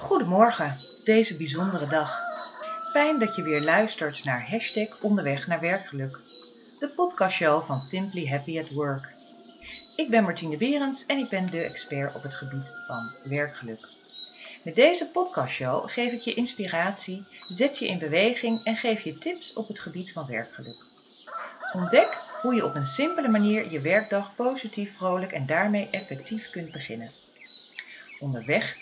Goedemorgen, deze bijzondere dag. Fijn dat je weer luistert naar hashtag onderweg naar werkgeluk, de podcastshow van Simply Happy at Work. Ik ben Martine Berends en ik ben de expert op het gebied van werkgeluk. Met deze podcastshow geef ik je inspiratie, zet je in beweging en geef je tips op het gebied van werkgeluk. Ontdek hoe je op een simpele manier je werkdag positief, vrolijk en daarmee effectief kunt beginnen. Onderweg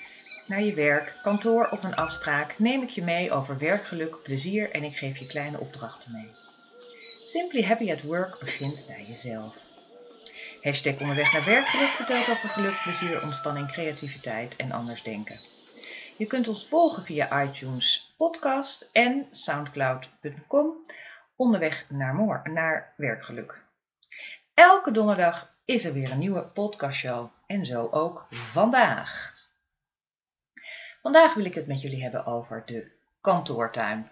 naar je werk, kantoor of een afspraak neem ik je mee over werkgeluk, plezier en ik geef je kleine opdrachten mee. Simply Happy at Work begint bij jezelf. Hashtag onderweg naar werkgeluk vertelt over geluk, plezier, ontspanning, creativiteit en anders denken. Je kunt ons volgen via iTunes podcast en soundcloud.com onderweg naar, naar werkgeluk. Elke donderdag is er weer een nieuwe podcastshow en zo ook vandaag. Vandaag wil ik het met jullie hebben over de kantoortuin.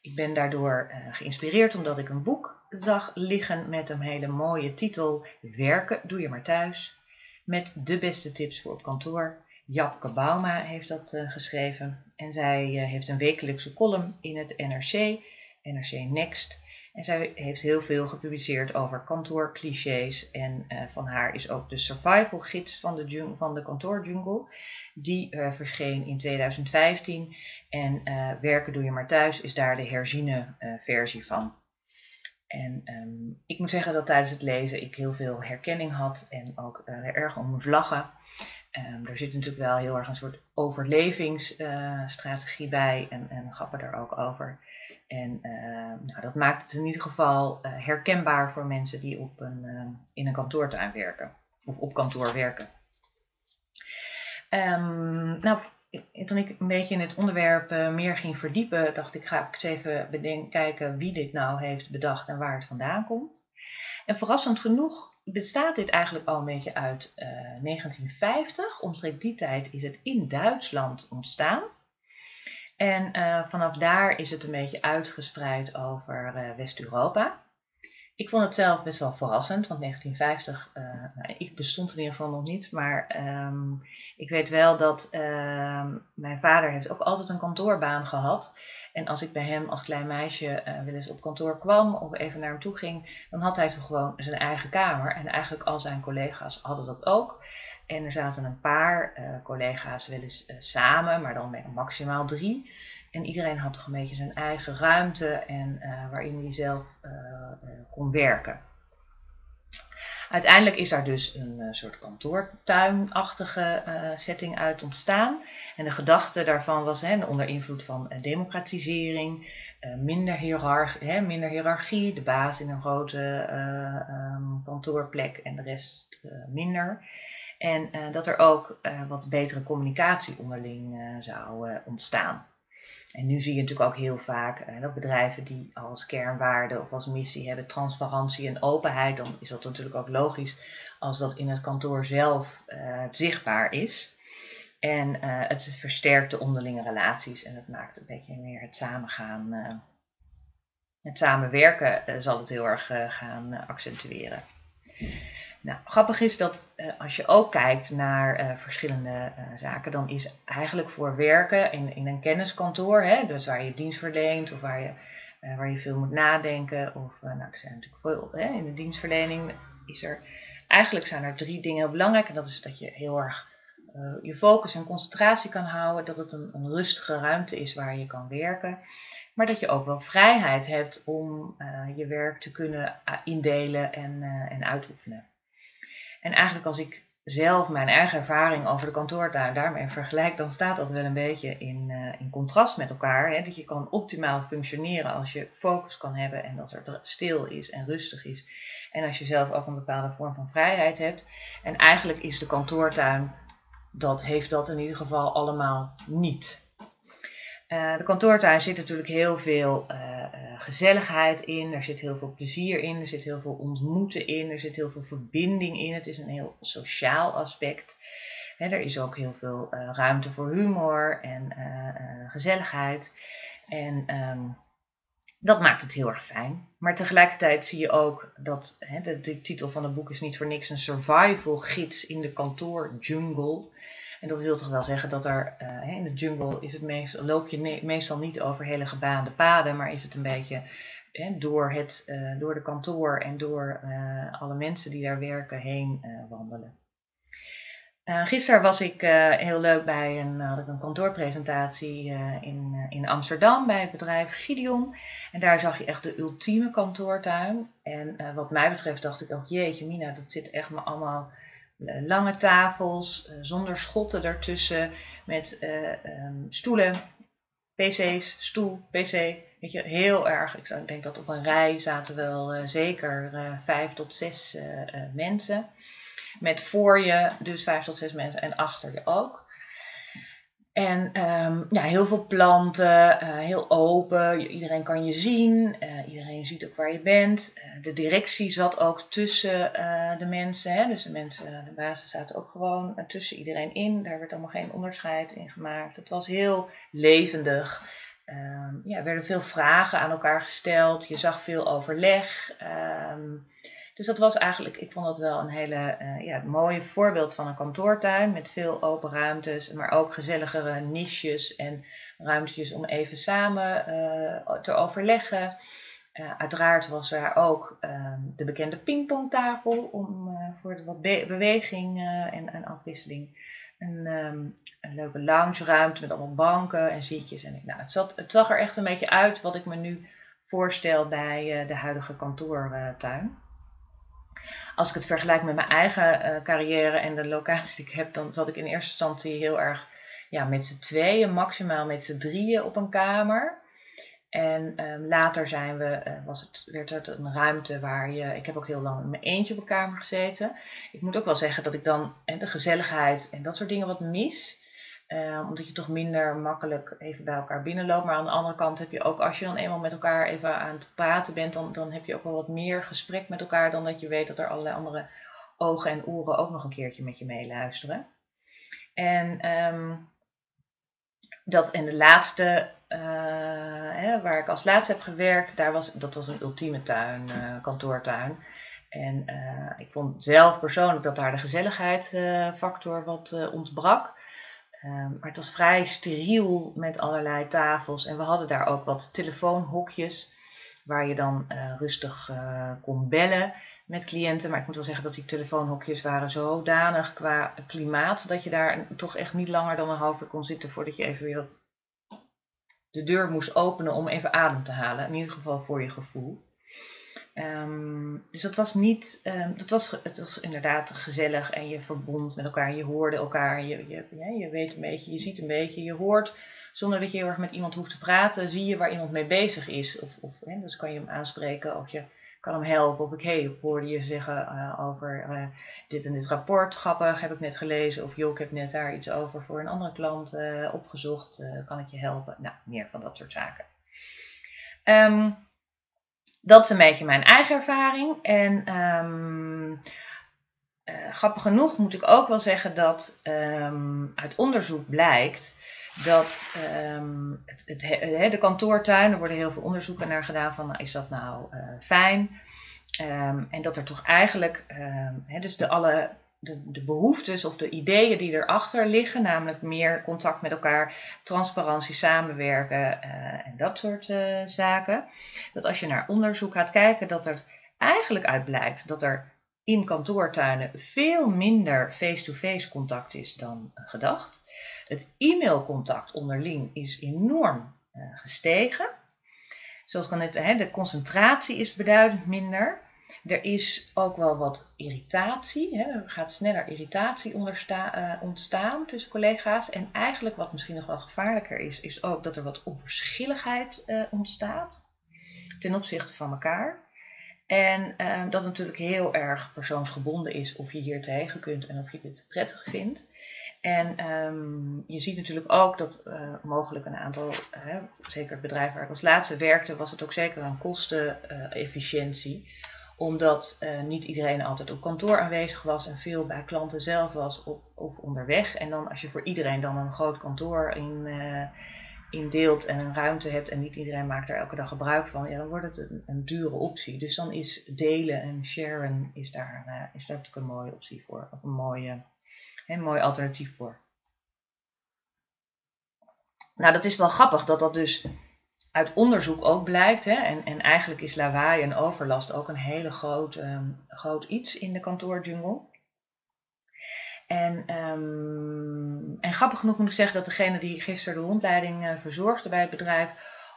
Ik ben daardoor uh, geïnspireerd omdat ik een boek zag liggen met een hele mooie titel Werken doe je maar thuis. Met de beste tips voor op kantoor. Japke Bauma heeft dat uh, geschreven. En zij uh, heeft een wekelijkse column in het NRC, NRC Next. En zij heeft heel veel gepubliceerd over kantoorclichés. En uh, van haar is ook de survival gids van de, van de kantoorjungle. Die uh, verscheen in 2015. En uh, Werken doe je maar thuis is daar de herziene versie van. En um, ik moet zeggen dat tijdens het lezen ik heel veel herkenning had en ook erg om moest lachen. Um, er zit natuurlijk wel heel erg een soort overlevingsstrategie bij en, en grappen daar ook over. En uh, nou, dat maakt het in ieder geval uh, herkenbaar voor mensen die op een, uh, in een kantoortuin werken of op kantoor werken. Um, nou, toen ik een beetje in het onderwerp meer ging verdiepen, dacht ik, ga ik eens even bedenken, kijken wie dit nou heeft bedacht en waar het vandaan komt. En verrassend genoeg bestaat dit eigenlijk al een beetje uit 1950. Omstreeks die tijd is het in Duitsland ontstaan. En uh, vanaf daar is het een beetje uitgespreid over uh, West-Europa. Ik vond het zelf best wel verrassend, want 1950, uh, nou, ik bestond in ieder geval nog niet, maar um, ik weet wel dat um, mijn vader heeft ook altijd een kantoorbaan gehad. En als ik bij hem als klein meisje uh, wel eens op kantoor kwam of even naar hem toe ging, dan had hij toch gewoon zijn eigen kamer. En eigenlijk al zijn collega's hadden dat ook. En er zaten een paar uh, collega's wel eens uh, samen, maar dan met maximaal drie. En iedereen had toch een beetje zijn eigen ruimte en uh, waarin hij zelf kon werken. Uiteindelijk is daar dus een soort kantoortuinachtige setting uit ontstaan. En de gedachte daarvan was hè, onder invloed van democratisering, minder, hè, minder hiërarchie, de baas in een grote um, kantoorplek en de rest minder. En uh, dat er ook uh, wat betere communicatie onderling uh, zou ontstaan. En nu zie je natuurlijk ook heel vaak dat bedrijven die als kernwaarde of als missie hebben transparantie en openheid, dan is dat natuurlijk ook logisch als dat in het kantoor zelf zichtbaar is. En het versterkt de onderlinge relaties en het maakt een beetje meer het samengaan. het samenwerken zal het heel erg gaan accentueren. Nou, grappig is dat uh, als je ook kijkt naar uh, verschillende uh, zaken, dan is eigenlijk voor werken in, in een kenniskantoor, hè, dus waar je dienst verleent of waar je, waar je veel moet nadenken, of nou, er zijn natuurlijk veel hè, in de dienstverlening, is er eigenlijk zijn er drie dingen heel belangrijk. En dat is dat je heel erg je focus en concentratie kan houden, dat het een, een, rustige ruimte is waar je kan werken, maar dat je ook wel vrijheid hebt om je werk te kunnen indelen en, en uitoefenen. En eigenlijk als ik zelf mijn eigen ervaring over de kantoortuin daarmee vergelijk, dan staat dat wel een beetje in, uh, in contrast met elkaar. Hè? Dat je kan optimaal functioneren als je focus kan hebben en dat er stil is en rustig is. En als je zelf ook een bepaalde vorm van vrijheid hebt. En eigenlijk is de kantoortuin, dat heeft dat in ieder geval allemaal niet. Uh, de kantoortuin zit natuurlijk heel veel uh, gezelligheid in, er zit heel veel plezier in, er zit heel veel ontmoeten in, er zit heel veel verbinding in. Het is een heel sociaal aspect. Er is ook heel veel ruimte voor humor en gezelligheid. En um, dat maakt het heel erg fijn. Maar tegelijkertijd zie je ook dat de, de, titel van het boek is niet voor niks een survival gids in de kantoorjungle. En dat wil toch wel zeggen dat er in de jungle is het meest, loop je meestal niet over hele gebaande paden, maar is het een beetje door, het, door de kantoor en door alle mensen die daar werken heen wandelen. Gisteren was ik heel leuk bij een, had ik een kantoorpresentatie in, in Amsterdam bij het bedrijf Gideon. En daar zag je echt de ultieme kantoortuin. En wat mij betreft dacht ik ook, jeetje Mina, dat zit echt maar allemaal lange tafels, zonder schotten ertussen, met um, stoelen, pc's, stoel, pc. Weet je, heel erg. Ik denk dat op een rij zaten wel zeker vijf tot zes mensen. Met voor je dus vijf tot zes mensen en achter je ook. En um, ja, heel veel planten, uh, heel open. Iedereen kan je zien. Uh, iedereen ziet ook waar je bent. Uh, de directie zat ook tussen de mensen. Hè? Dus de mensen, de bazen zaten ook gewoon tussen iedereen in. Daar werd allemaal geen onderscheid in gemaakt. Het was heel levendig. Um, ja, er werden veel vragen aan elkaar gesteld. Je zag veel overleg. Um, dus dat was eigenlijk, ik vond dat wel een hele uh, ja, mooie voorbeeld van een kantoortuin met veel open ruimtes, maar ook gezelligere niches en ruimtes om even samen uh, te overleggen. Uh, uiteraard was er ook ehm, de bekende pingpongtafel om voor de wat be beweging en, en, afwisseling. Een, um, een leuke loungeruimte met allemaal banken en zitjes. En, nou, het, het zag er echt een beetje uit wat ik me nu voorstel bij de huidige kantoortuin als ik het vergelijk met mijn eigen uh, carrière en de locatie die ik heb, dan zat ik in eerste instantie heel erg ja, met z'n tweeën, maximaal met z'n drieën op een kamer. En um, later zijn we, uh, was het, werd het een ruimte waar je. Ik heb ook heel lang in mijn eentje op een kamer gezeten. Ik moet ook wel zeggen dat ik dan en de gezelligheid en dat soort dingen wat mis. Uh, omdat je toch minder makkelijk even bij elkaar binnenloopt. Maar aan de andere kant heb je ook, als je dan eenmaal met elkaar even aan het praten bent, dan, dan heb je ook wel wat meer gesprek met elkaar dan dat je weet dat er allerlei andere ogen en oren ook nog een keertje met je meeluisteren. En um, dat en de laatste, uh, hè, waar ik als laatste heb gewerkt, daar was, dat was een ultieme tuin, uh, kantoortuin. En ik vond zelf persoonlijk dat daar de gezelligheidsfactor wat ontbrak. Um, maar het was vrij steriel met allerlei tafels. En we hadden daar ook wat telefoonhokjes waar je dan uh, rustig uh, kon bellen met cliënten. Maar ik moet wel zeggen dat die telefoonhokjes waren zodanig qua klimaat dat je daar toch echt niet langer dan een half uur kon zitten voordat je even weer wat de deur moest openen om even adem te halen. In ieder geval voor je gevoel. Um, dus dat was niet, um, dat was, het was inderdaad gezellig en je verbond met elkaar, je hoorde elkaar, je, je, je weet een beetje, je ziet een beetje, je hoort zonder dat je heel erg met iemand hoeft te praten, zie je waar iemand mee bezig is. Of, of hè, dus kan je hem aanspreken of je kan hem helpen. Of ik, hey, hoorde je zeggen uh, over uh, dit en dit rapport, grappig, heb ik net gelezen. Of joh, ik heb net daar iets over voor een andere klant uh, opgezocht, kan ik je helpen? Nou, meer van dat soort zaken. Um, dat is een beetje mijn eigen ervaring. En um, uh, grappig genoeg moet ik ook wel zeggen dat um, uit onderzoek blijkt dat um, het, de kantoortuin, er worden heel veel onderzoeken naar gedaan van nou, is dat nou uh, fijn? en dat er toch eigenlijk, dus de alle de, de behoeftes of de ideeën die erachter liggen, namelijk meer contact met elkaar, transparantie, samenwerken uh, en dat soort uh, zaken. Dat als je naar onderzoek gaat kijken, dat er eigenlijk uit blijkt dat er in kantoortuinen veel minder face-to-face contact is dan gedacht. Het e-mailcontact onderling is enorm uh, gestegen. Zoals ik al de concentratie is beduidend minder. Er is ook wel wat irritatie. Hè. Er gaat sneller irritatie uh, ontstaan tussen collega's. En eigenlijk wat misschien nog wel gevaarlijker is, is ook dat er wat onverschilligheid uh, ontstaat ten opzichte van elkaar. En uh, dat natuurlijk heel erg persoonsgebonden is of je hier tegen kunt en of je dit prettig vindt. En um, je ziet natuurlijk ook dat mogelijk een aantal, zeker het bedrijf waar ik als laatste werkte, was het ook zeker een kostenefficiëntie omdat uh, niet iedereen altijd op kantoor aanwezig was en veel bij klanten zelf was of, of onderweg. En dan als je voor iedereen dan een groot kantoor in, uh, deelt en een ruimte hebt en niet iedereen maakt er elke dag gebruik van, ja, dan wordt het een, een dure optie. Dus dan is delen en sharen is daar, uh, is daar natuurlijk een mooie optie voor, of een, mooie, een mooi alternatief voor. Nou, dat is wel grappig dat dat dus uit onderzoek ook blijkt. Hè, en, en eigenlijk is lawaai en overlast ook een hele groot, ehm, groot iets in de kantoorjungle. En, um, en grappig genoeg moet ik zeggen dat degene die gisteren de rondleiding uh, verzorgde bij het bedrijf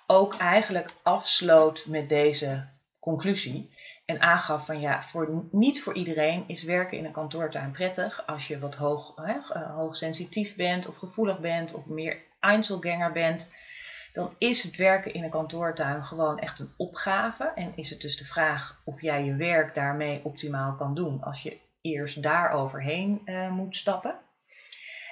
ook eigenlijk afsloot met deze conclusie. En aangaf van ja, voor, niet voor iedereen is werken in een kantoortuin prettig. Als je wat hoog, hè, hoogsensitief bent of gevoelig bent of meer Einzelganger bent, dan is het werken in een kantoortuin gewoon echt een opgave. En is het dus de vraag of jij je werk daarmee optimaal kan doen als je eerst daar overheen uh, moet stappen.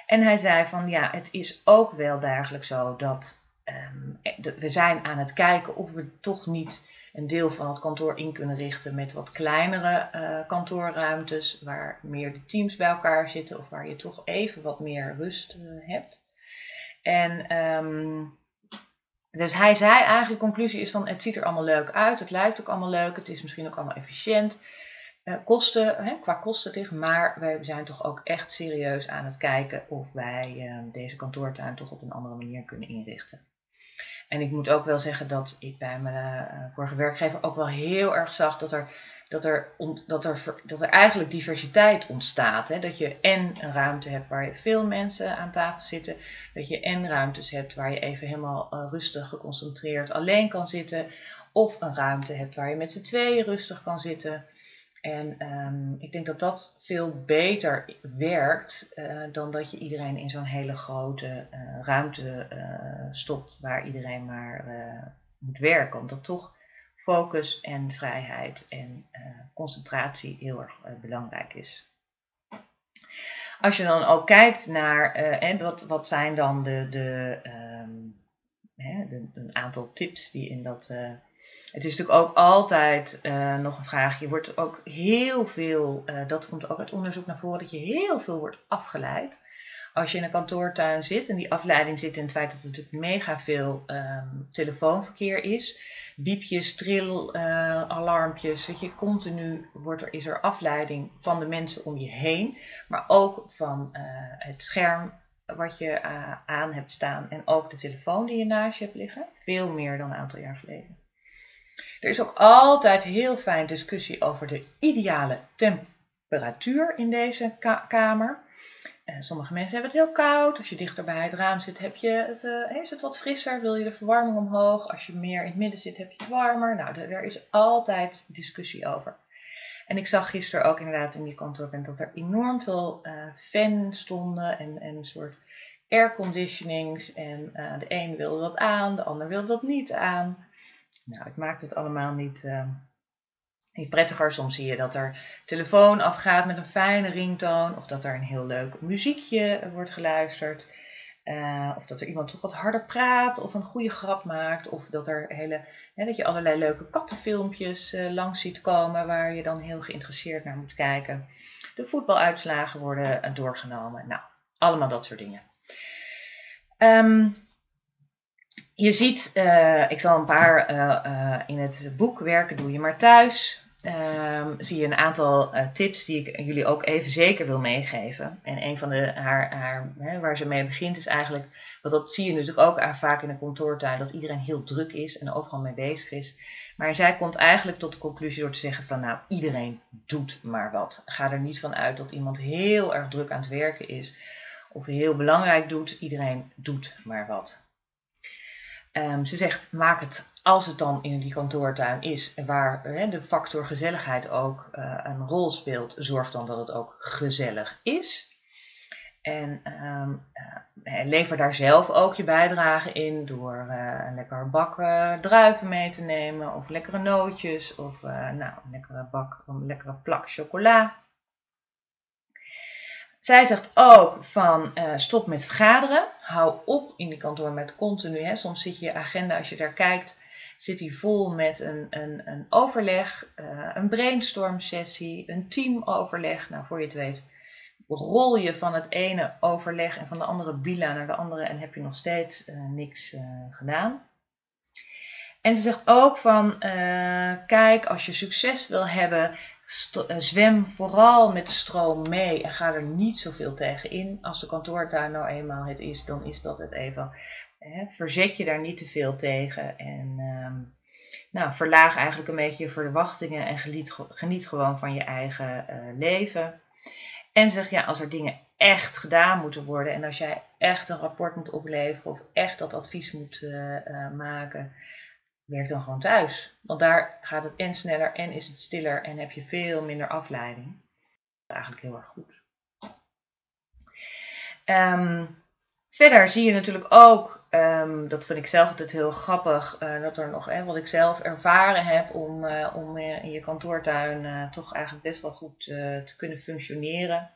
En hij zei van ja, het is ook wel dagelijks zo dat um, we zijn aan het kijken of we toch niet een deel van het kantoor in kunnen richten met wat kleinere uh, kantoorruimtes, waar meer de teams bij elkaar zitten of waar je toch even wat meer rust hebt. En um, dus hij zei eigenlijk, de conclusie is van het ziet er allemaal leuk uit, het lijkt ook allemaal leuk, het is misschien ook allemaal efficiënt. Uh, kosten, hè, qua kosten tegen, maar wij zijn toch ook echt serieus aan het kijken of wij uh, deze kantoortuin toch op een andere manier kunnen inrichten. En ik moet ook wel zeggen dat ik bij mijn uh, vorige werkgever ook wel heel erg zag dat er, dat er, dat er, dat er eigenlijk diversiteit ontstaat. Hè? Dat je en een ruimte hebt waar je veel mensen aan tafel zitten. Dat je en ruimtes hebt waar je even helemaal uh, rustig geconcentreerd alleen kan zitten. Of een ruimte hebt waar je met z'n tweeën rustig kan zitten. En um, ik denk dat dat veel beter werkt uh, dan dat je iedereen in zo'n hele grote uh, ruimte stopt waar iedereen maar moet werken. Omdat toch focus en vrijheid en concentratie heel erg belangrijk is. Als je dan ook kijkt naar en wat, wat zijn dan de, de, um, hè, de, een aantal tips die in dat het is natuurlijk ook altijd uh, nog een vraag. Je wordt ook heel veel, uh, dat komt ook uit onderzoek naar voren, dat je heel veel wordt afgeleid. Als je in een kantoortuin zit, en die afleiding zit in het feit dat er natuurlijk mega veel um, telefoonverkeer is. Biepjes, tril, uh, alarmpjes. Weet je, continu wordt er, is er afleiding van de mensen om je heen. Maar ook van het scherm wat je aan hebt staan. En ook de telefoon die je naast je hebt liggen. Veel meer dan een aantal jaar geleden. Er is ook altijd heel fijn discussie over de ideale temperatuur in deze kamer. Eh, sommige mensen hebben het heel koud. Als je dichter bij het raam zit, heb je het, uh, het wat frisser. Wil je de verwarming omhoog? Als je meer in het midden zit, heb je het warmer. Nou, er is altijd discussie over. En ik zag gisteren ook inderdaad in die kantoor dat er enorm veel uh, fans stonden en, en een soort airconditionings. En uh, de een wilde dat aan, de ander wilde dat niet aan. Nou, het maakt het allemaal niet, niet prettiger. Soms zie je dat er telefoon afgaat met een fijne ringtoon. Of dat er een heel leuk muziekje wordt geluisterd. Uh, of dat er iemand toch wat harder praat of een goede grap maakt. Of dat, er hele, dat je allerlei leuke kattenfilmpjes uh, langs ziet komen waar je dan heel geïnteresseerd naar moet kijken. De voetbaluitslagen worden doorgenomen. Nou, allemaal dat soort dingen. Um, je ziet, uh, ik zal een paar uh, uh, in het boek werken, doe je maar thuis. Um, zie je een aantal tips die ik jullie ook even zeker wil meegeven. En een van de haar, haar hè, waar ze mee begint is eigenlijk, want dat zie je natuurlijk ook vaak in een kantoortuin, dat iedereen heel druk is en overal mee bezig is. Maar zij komt eigenlijk tot de conclusie door te zeggen van nou, iedereen doet maar wat. Ga er niet van uit dat iemand heel erg druk aan het werken is of heel belangrijk doet. Iedereen doet maar wat. Um, ze zegt, maak het, als het dan in die kantoortuin is, waar de factor gezelligheid ook uh, een rol speelt, zorg dan dat het ook gezellig is. En um, lever daar zelf ook je bijdrage in door uh, een lekkere bak druiven mee te nemen, of lekkere nootjes, of nou, een lekkere bak, een lekkere plak chocola. Zij zegt ook van uh, stop met vergaderen. Hou op in die kantoor met continu. Hè. Soms zit je agenda, als je daar kijkt, zit die vol met een, een, een overleg, uh, een brainstorm sessie, een teamoverleg. Nou, voor je het weet, rol je van het ene overleg en van de andere bila naar de andere en heb je nog steeds uh, niks gedaan. En ze zegt ook van, kijk, als je succes wil hebben, zwem vooral met de stroom mee en ga er niet zoveel tegen in. Als de kantoortuin nou eenmaal het is, dan is dat het even. Hè, verzet je daar niet te veel tegen en ehm, nou, verlaag eigenlijk een beetje je verwachtingen en geniet, geniet gewoon van je eigen leven. En zeg ja, als er dingen echt gedaan moeten worden en als jij echt een rapport moet opleveren of echt dat advies moet uh, maken, werk dan gewoon thuis. Want daar gaat het en sneller en is het stiller en heb je veel minder afleiding. Dat is eigenlijk heel erg goed. Ehm, verder zie je natuurlijk ook, ehm, dat vind ik zelf altijd heel grappig, uh, dat er nog, hè, wat ik zelf ervaren heb om, om in je kantoortuin toch eigenlijk best wel goed te kunnen functioneren.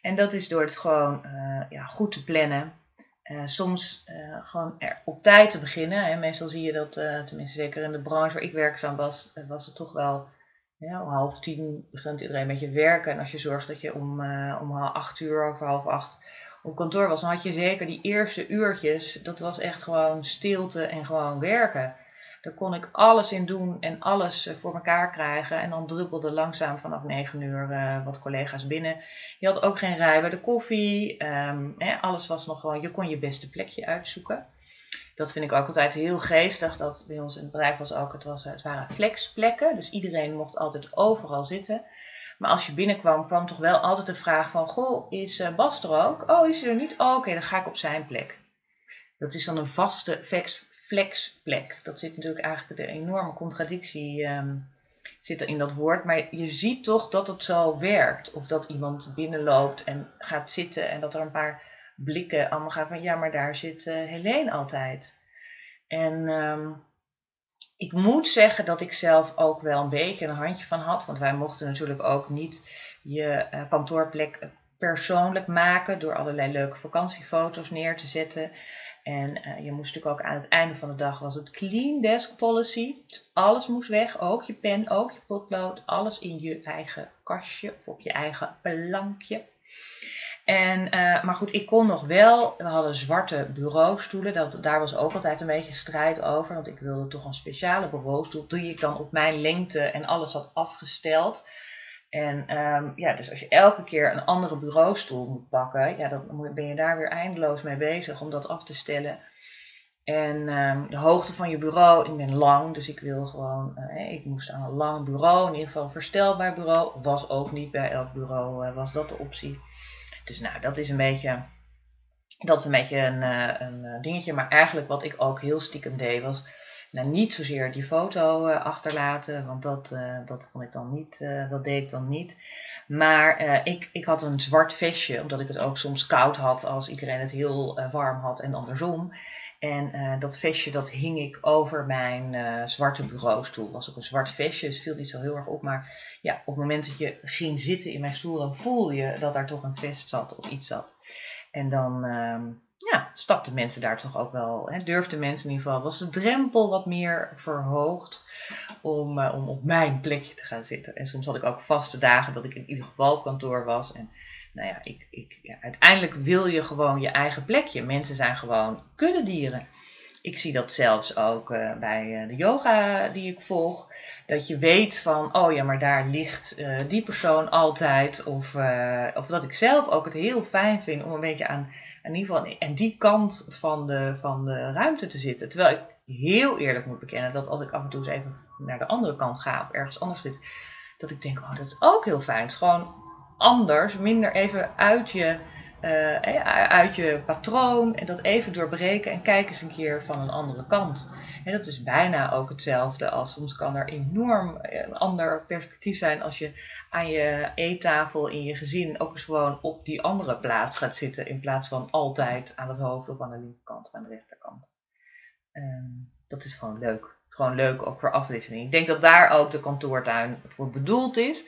En dat is door het gewoon ja, goed te plannen. Uh, soms uh, gewoon er op tijd te beginnen. Meestal zie je dat, tenminste zeker in de branche waar ik werkzaam was, was het toch wel ja, om half tien begint iedereen met je werken. En als je zorgt dat je om, om acht uur of half acht op kantoor was, dan had je zeker die eerste uurtjes, dat was echt gewoon stilte en gewoon werken. Daar kon ik alles in doen en alles eh, voor elkaar krijgen. En dan druppelde langzaam vanaf 9 uur uh, wat collega's binnen. Je had ook geen rij bij de koffie. Um, hè, alles was nog gewoon, je kon je beste plekje uitzoeken. Dat vind ik ook altijd heel geestig. Dat bij ons in het bedrijf was ook, het, was, het waren flexplekken. Dus iedereen mocht altijd overal zitten. Maar als je binnenkwam, kwam toch wel altijd de vraag van, goh, is uh, Bas er ook? Oh, is hij er niet? Oh, oké, dan ga ik op zijn plek. Dat is dan een vaste flexplek. Dat zit natuurlijk eigenlijk de enorme contradictie um, zit er in dat woord. Maar je ziet toch dat het zo werkt. Of dat iemand binnenloopt en gaat zitten en dat er een paar blikken allemaal gaan van ja, maar daar zit uh, Helene altijd. En um, ik moet zeggen dat ik zelf ook wel een beetje een handje van had. Want wij mochten natuurlijk ook niet je uh, kantoorplek persoonlijk maken door allerlei leuke vakantiefoto's neer te zetten. En uh, je moest natuurlijk ook aan het einde van de dag was het clean desk policy. Dus alles moest weg, ook je pen, ook je potlood, alles in je eigen kastje of op je eigen plankje. En, uh, maar goed, ik kon nog wel, we hadden zwarte bureaustoelen, dat, daar was ook altijd een beetje strijd over, want ik wilde toch een speciale bureaustoel, die ik dan op mijn lengte en alles had afgesteld. En um, ja, dus als je elke keer een andere bureaustoel moet pakken, ja, dan ben je daar weer eindeloos mee bezig om dat af te stellen. En um, de hoogte van je bureau, ik ben lang, dus ik wil gewoon, uh, ik moest aan een lang bureau, in ieder geval een verstelbaar bureau, was ook niet bij elk bureau, uh, was dat de optie. Dus nou, dat is een beetje, dat is een beetje een, uh, een dingetje, maar eigenlijk wat ik ook heel stiekem deed was, nou, niet zozeer die foto uh, achterlaten, want dat, uh, dat vond ik dan niet, uh, dat deed ik dan niet. Maar ik, ik had een zwart vestje, omdat ik het ook soms koud had als iedereen het heel warm had en andersom. En dat vestje dat hing ik over mijn zwarte bureaustoel. was ook een zwart vestje, dus viel niet zo heel erg op. Maar ja, op het moment dat je ging zitten in mijn stoel, dan voel je dat daar toch een vest zat of iets zat. En dan, ehm, ja, stapten mensen daar toch ook wel, hè, durfden mensen in ieder geval, was de drempel wat meer verhoogd om, uh, om op mijn plekje te gaan zitten. En soms had ik ook vaste dagen dat ik in ieder geval kantoor was. En nou ja, ik, ik, ja, uiteindelijk wil je gewoon je eigen plekje. Mensen zijn gewoon kuddedieren. Ik zie dat zelfs ook uh, bij uh, de yoga die ik volg. Dat je weet van, oh ja, maar daar ligt die persoon altijd. Of, of dat ik zelf ook het heel fijn vind om een beetje aan in ieder geval aan die kant van de, van de ruimte te zitten. Terwijl ik heel eerlijk moet bekennen dat als ik af en toe eens even naar de andere kant ga of ergens anders zit, dat ik denk, oh, dat is ook heel fijn. Het is gewoon anders, minder even uit je, uh, uit je patroon en dat even doorbreken en kijk eens een keer van een andere kant. En dat is bijna ook hetzelfde als soms kan er enorm eh, een ander perspectief zijn als je aan je eettafel in je gezin ook eens gewoon op die andere plaats gaat zitten in plaats van altijd aan het hoofd of aan de linkerkant of aan de rechterkant. Um, dat is gewoon leuk. Gewoon leuk ook voor afwisseling. Ik denk dat daar ook de kantoortuin voor bedoeld is.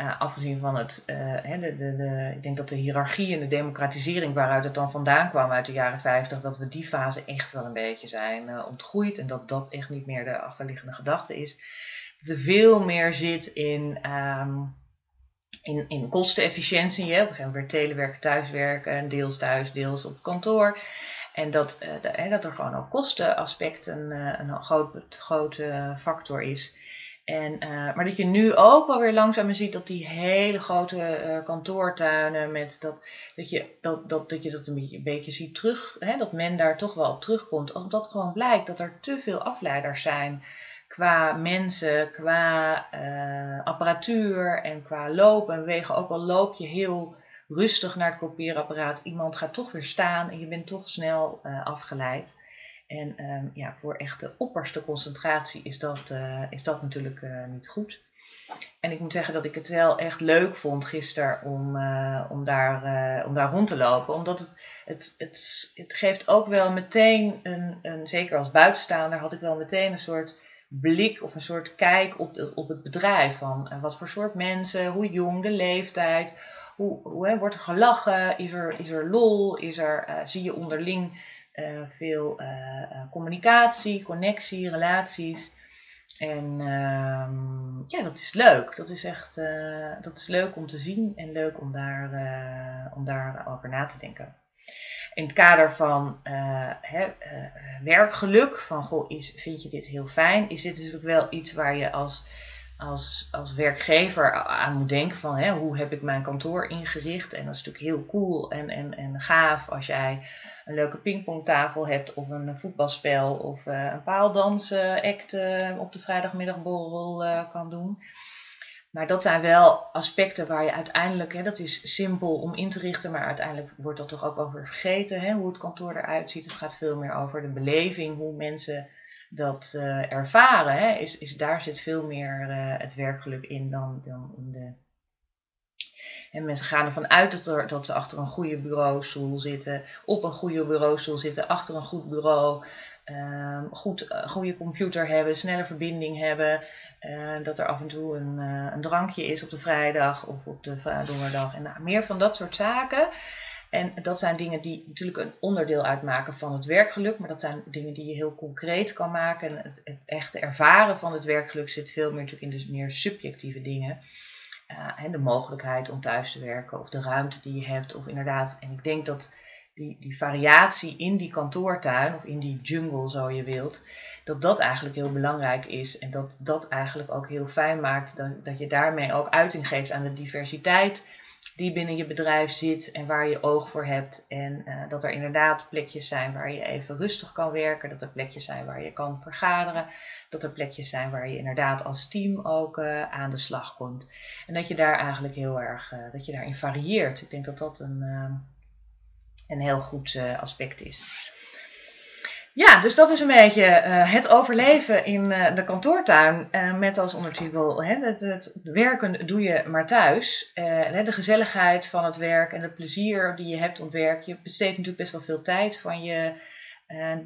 Uh, afgezien van het, uh, de, de, ik denk dat de hiërarchie en de democratisering waaruit het dan vandaan kwam uit de jaren 50, dat we die fase echt wel een beetje zijn uh, ontgroeid en dat dat echt niet meer de achterliggende gedachte is. Dat er veel meer zit in, um, in, in kostenefficiëntie. Hè? Op een gegeven moment weer telewerken, thuiswerken, deels thuis, deels op kantoor. En dat, dat er gewoon ook kostenaspect een, een groot, grote factor is. En, uh, maar dat je nu ook wel weer langzaam ziet dat die hele grote uh, kantoortuinen, met dat, dat, je, dat, dat, dat je dat een beetje, een beetje ziet terug, hè, dat men daar toch wel op terugkomt. Omdat gewoon blijkt dat er te veel afleiders zijn qua mensen, qua uh, apparatuur en qua lopen en bewegen. Ook al loop je heel rustig naar het kopieerapparaat, iemand gaat toch weer staan en je bent toch snel afgeleid. En um, ja, voor echte opperste concentratie is dat, uh, is dat natuurlijk uh, niet goed. En ik moet zeggen dat ik het wel echt leuk vond gisteren om, uh, om, daar, om daar rond te lopen. Omdat het, het, het, het geeft ook wel meteen een, een, zeker als buitenstaander, had ik wel meteen een soort blik of een soort kijk op, de, op het bedrijf. Van wat voor soort mensen, hoe jong, de leeftijd, hoe, hoe hè, wordt er gelachen, is er, is er lol, is er, zie je onderling uh, veel uh, communicatie, connectie, relaties. En uh, ja, dat is leuk. Dat is echt dat is leuk om te zien en leuk om, daar, om daarover na te denken. In het kader van hè, werkgeluk, van goh, is, vind je dit heel fijn, is dit natuurlijk wel iets waar je als als, als werkgever aan moet denken van hè, hoe heb ik mijn kantoor ingericht. En dat is natuurlijk heel cool en, en, en gaaf als jij een leuke pingpongtafel hebt of een voetbalspel of uh, een paaldansact uh, op de vrijdagmiddagborrel uh, kan doen. Maar dat zijn wel aspecten waar je uiteindelijk, hè, dat is simpel om in te richten, maar uiteindelijk wordt dat toch ook over vergeten, hè, hoe het kantoor eruit ziet. Het gaat veel meer over de beleving, hoe mensen dat uh, ervaren. Hè, is, is, daar zit veel meer uh, het werkgeluk in dan, dan in de. En mensen gaan ervan uit dat, er, dat ze achter een goede bureaustoel zitten, op een goede bureaustoel zitten, achter een goed bureau, um, goed, uh, goede computer hebben, snelle verbinding hebben. dat er af en toe een, een, drankje is op de vrijdag of op de donderdag. En nou, meer van dat soort zaken. En dat zijn dingen die natuurlijk een onderdeel uitmaken van het werkgeluk, maar dat zijn dingen die je heel concreet kan maken. En het, het echte ervaren van het werkgeluk zit veel meer natuurlijk in de meer subjectieve dingen. Uh, en de mogelijkheid om thuis te werken, of de ruimte die je hebt, of inderdaad. En ik denk dat die, die variatie in die kantoortuin, of in die jungle zo je wilt, dat dat eigenlijk heel belangrijk is. En dat dat eigenlijk ook heel fijn maakt dat, dat je daarmee ook uiting geeft aan de diversiteit die binnen je bedrijf zit en waar je oog voor hebt. En uh, dat er inderdaad plekjes zijn waar je even rustig kan werken. Dat er plekjes zijn waar je kan vergaderen. Dat er plekjes zijn waar je inderdaad als team ook uh, aan de slag komt. En dat je daar eigenlijk heel erg, uh, dat je daarin varieert. Ik denk dat dat een, een heel goed aspect is. Ja, dus dat is een beetje uh, het overleven in uh, de kantoortuin. Uh, met als ondertitel: hè, het, het, werken doe je maar thuis. de gezelligheid van het werk en het plezier die je hebt op werk. Je besteedt natuurlijk best wel veel tijd van je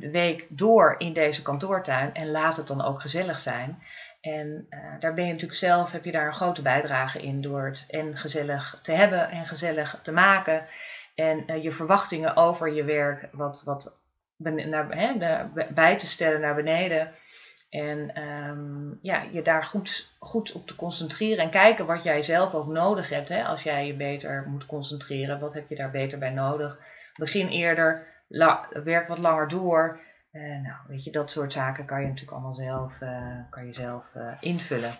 week door in deze kantoortuin. En laat het dan ook gezellig zijn. En daar ben je natuurlijk zelf, heb je daar een grote bijdrage in door het en gezellig te hebben en gezellig te maken. En je verwachtingen over je werk wat, wat naar, hè, bij te stellen naar beneden. En um, ja, je daar goed, goed op te concentreren en kijken wat jij zelf ook nodig hebt. Hè? Als jij je beter moet concentreren, wat heb je daar beter bij nodig? Begin eerder, werk wat langer door. Uh, nou, weet je, dat soort zaken kan je natuurlijk allemaal zelf, uh, kan je zelf uh, invullen.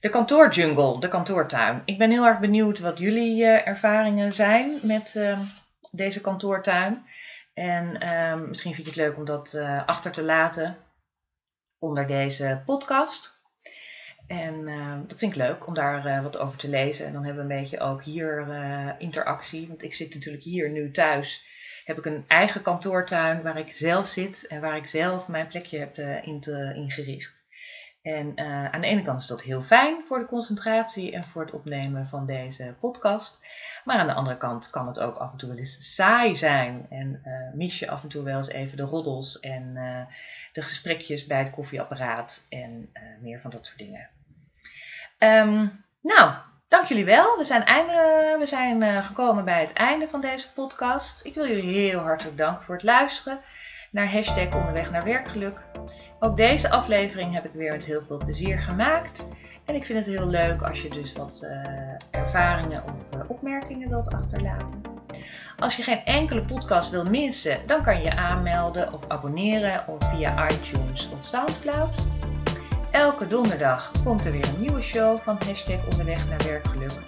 De kantoorjungle, de kantoortuin. Ik ben heel erg benieuwd wat jullie ervaringen zijn met ehm, deze kantoortuin. En um, misschien vind je het leuk om dat uh, achter te laten onder deze podcast. En uh, dat vind ik leuk om daar uh, wat over te lezen. En dan hebben we een beetje ook hier interactie. Want ik zit natuurlijk hier nu thuis. Heb ik een eigen kantoortuin waar ik zelf zit en waar ik zelf mijn plekje heb ingericht. En aan de ene kant is dat heel fijn voor de concentratie en voor het opnemen van deze podcast. Maar aan de andere kant kan het ook af en toe wel eens saai zijn. En uh, mis je af en toe wel eens even de roddels en uh, de gesprekjes bij het koffieapparaat en meer van dat soort dingen. Um, nou, dank jullie wel. We zijn, einde, we zijn gekomen bij het einde van deze podcast. Ik wil jullie heel hartelijk danken voor het luisteren naar hashtag onderweg naar werkgeluk. Ook deze aflevering heb ik weer met heel veel plezier gemaakt. En ik vind het heel leuk als je dus wat uh, ervaringen of uh, opmerkingen wilt achterlaten. Als je geen enkele podcast wil missen, dan kan je je aanmelden of abonneren of via iTunes of Soundcloud. Elke donderdag komt er weer een nieuwe show van hashtag onderweg naar werkgeluk.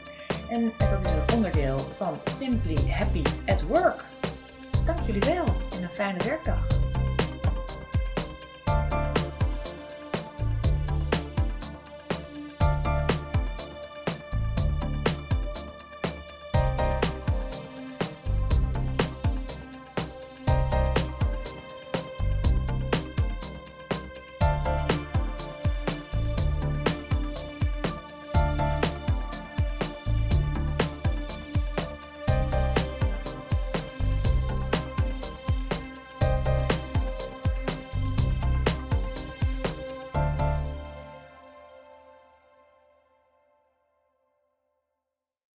En dat is een onderdeel van Simply Happy at Work. Dank jullie wel en een fijne werkdag.